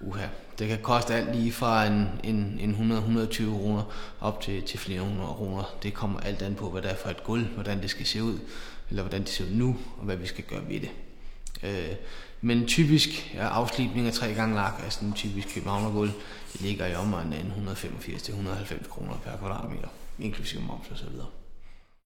Uha, det kan koste alt lige fra en, en, en 100-120 kroner op til, til flere hundrede kroner. Det kommer alt an på, hvad der er for et gulv, hvordan det skal se ud, eller hvordan det ser ud nu, og hvad vi skal gøre ved det. Øh, men typisk er afslipning af tre gange lak, altså en typisk københavnergulv, det ligger i omegnen af 185-190 kroner per kvadratmeter, inklusive moms og så videre.